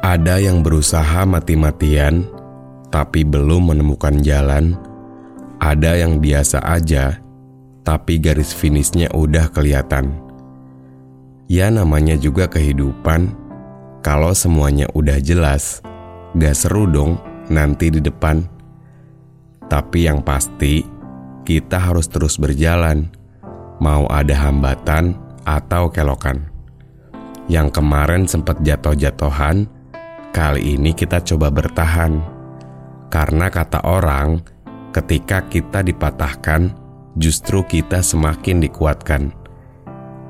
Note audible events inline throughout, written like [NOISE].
Ada yang berusaha mati-matian, tapi belum menemukan jalan ada yang biasa aja, tapi garis finishnya udah kelihatan. Ya namanya juga kehidupan, kalau semuanya udah jelas, gak seru dong nanti di depan. Tapi yang pasti, kita harus terus berjalan, mau ada hambatan atau kelokan. Yang kemarin sempat jatuh-jatuhan, kali ini kita coba bertahan. Karena kata orang, ketika kita dipatahkan, justru kita semakin dikuatkan.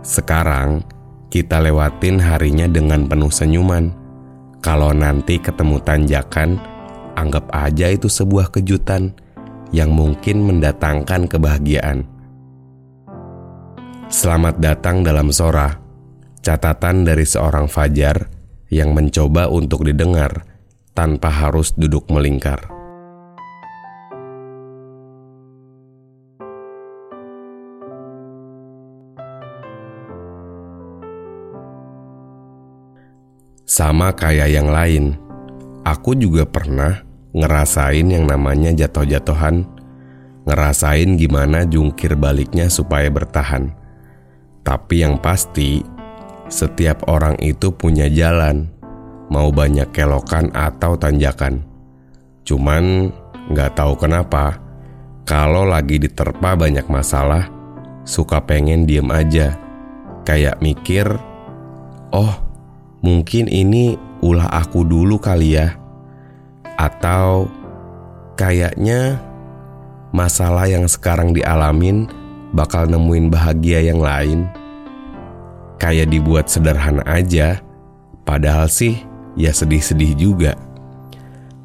Sekarang, kita lewatin harinya dengan penuh senyuman. Kalau nanti ketemu tanjakan, anggap aja itu sebuah kejutan yang mungkin mendatangkan kebahagiaan. Selamat datang dalam Sora, catatan dari seorang fajar yang mencoba untuk didengar tanpa harus duduk melingkar. Sama kayak yang lain, aku juga pernah ngerasain yang namanya jatuh-jatuhan, ngerasain gimana jungkir baliknya supaya bertahan. Tapi yang pasti, setiap orang itu punya jalan, mau banyak kelokan atau tanjakan. Cuman nggak tahu kenapa, kalau lagi diterpa banyak masalah, suka pengen diem aja, kayak mikir, oh mungkin ini ulah aku dulu kali ya. Atau kayaknya masalah yang sekarang dialamin bakal nemuin bahagia yang lain. Kayak dibuat sederhana aja, padahal sih ya sedih-sedih juga.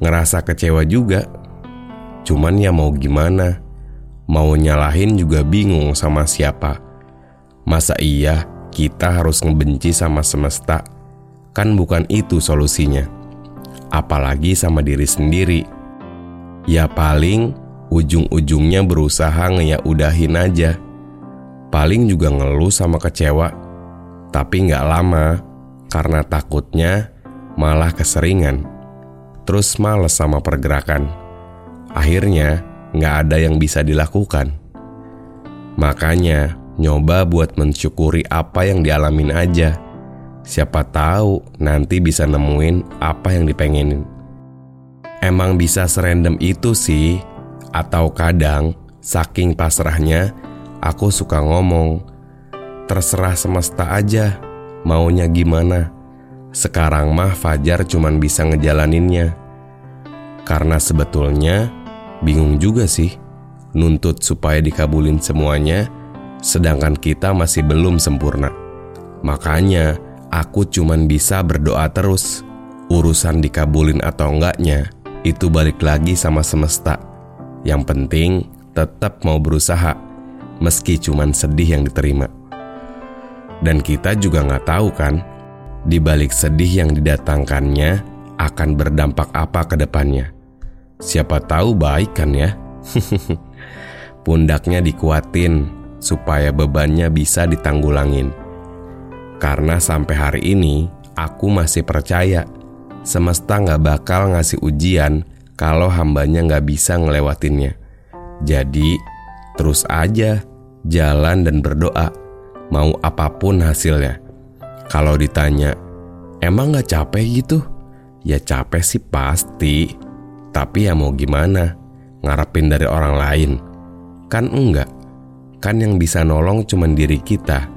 Ngerasa kecewa juga. Cuman ya mau gimana? Mau nyalahin juga bingung sama siapa. Masa iya kita harus ngebenci sama semesta Kan bukan itu solusinya. Apalagi sama diri sendiri. Ya paling ujung-ujungnya berusaha udahin aja. Paling juga ngeluh sama kecewa. Tapi nggak lama karena takutnya malah keseringan. Terus males sama pergerakan. Akhirnya nggak ada yang bisa dilakukan. Makanya nyoba buat mensyukuri apa yang dialamin aja Siapa tahu nanti bisa nemuin apa yang dipengenin. Emang bisa serandom itu sih, atau kadang saking pasrahnya aku suka ngomong, terserah semesta aja, maunya gimana. Sekarang mah Fajar cuman bisa ngejalaninnya. Karena sebetulnya bingung juga sih nuntut supaya dikabulin semuanya, sedangkan kita masih belum sempurna. Makanya, Aku cuman bisa berdoa terus. Urusan dikabulin atau enggaknya, itu balik lagi sama semesta. Yang penting tetap mau berusaha, meski cuman sedih yang diterima. Dan kita juga nggak tahu kan, di balik sedih yang didatangkannya akan berdampak apa ke depannya. Siapa tahu baik kan ya? [LAUGHS] Pundaknya dikuatin supaya bebannya bisa ditanggulangin karena sampai hari ini, aku masih percaya semesta nggak bakal ngasih ujian kalau hambanya nggak bisa ngelewatinnya. Jadi, terus aja jalan dan berdoa, mau apa pun hasilnya. Kalau ditanya, emang gak capek gitu? Ya capek sih pasti, tapi ya mau gimana? Ngarepin dari orang lain. Kan enggak, kan yang bisa nolong cuma diri kita.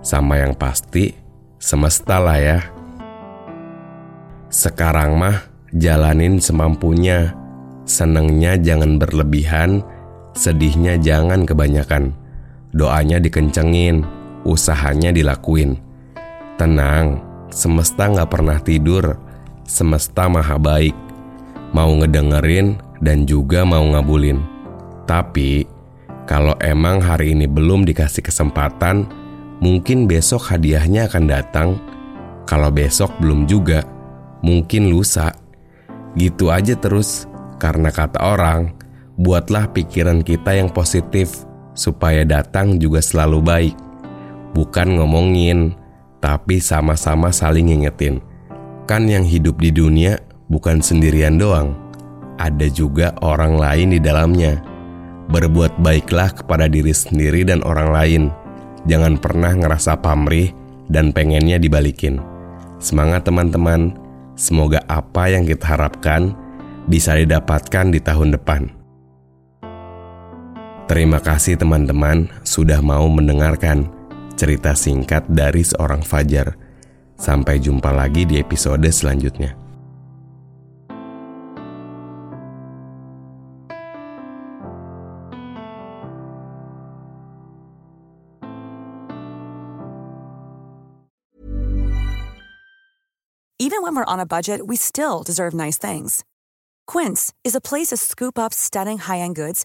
Sama yang pasti, semesta lah ya. Sekarang mah jalanin semampunya. Senengnya jangan berlebihan, sedihnya jangan kebanyakan. Doanya dikencengin, usahanya dilakuin. Tenang, semesta nggak pernah tidur. Semesta maha baik. Mau ngedengerin dan juga mau ngabulin. Tapi, kalau emang hari ini belum dikasih kesempatan, mungkin besok hadiahnya akan datang. Kalau besok belum juga, mungkin lusa. Gitu aja terus, karena kata orang, buatlah pikiran kita yang positif supaya datang juga selalu baik. Bukan ngomongin, tapi sama-sama saling ngingetin. Kan yang hidup di dunia bukan sendirian doang, ada juga orang lain di dalamnya. Berbuat baiklah kepada diri sendiri dan orang lain. Jangan pernah ngerasa pamrih dan pengennya dibalikin. Semangat teman-teman! Semoga apa yang kita harapkan bisa didapatkan di tahun depan. Terima kasih teman-teman sudah mau mendengarkan cerita singkat dari seorang Fajar. Sampai jumpa lagi di episode selanjutnya. Even when we're on a budget, we still deserve nice things. Quince is a place to scoop up stunning high-end goods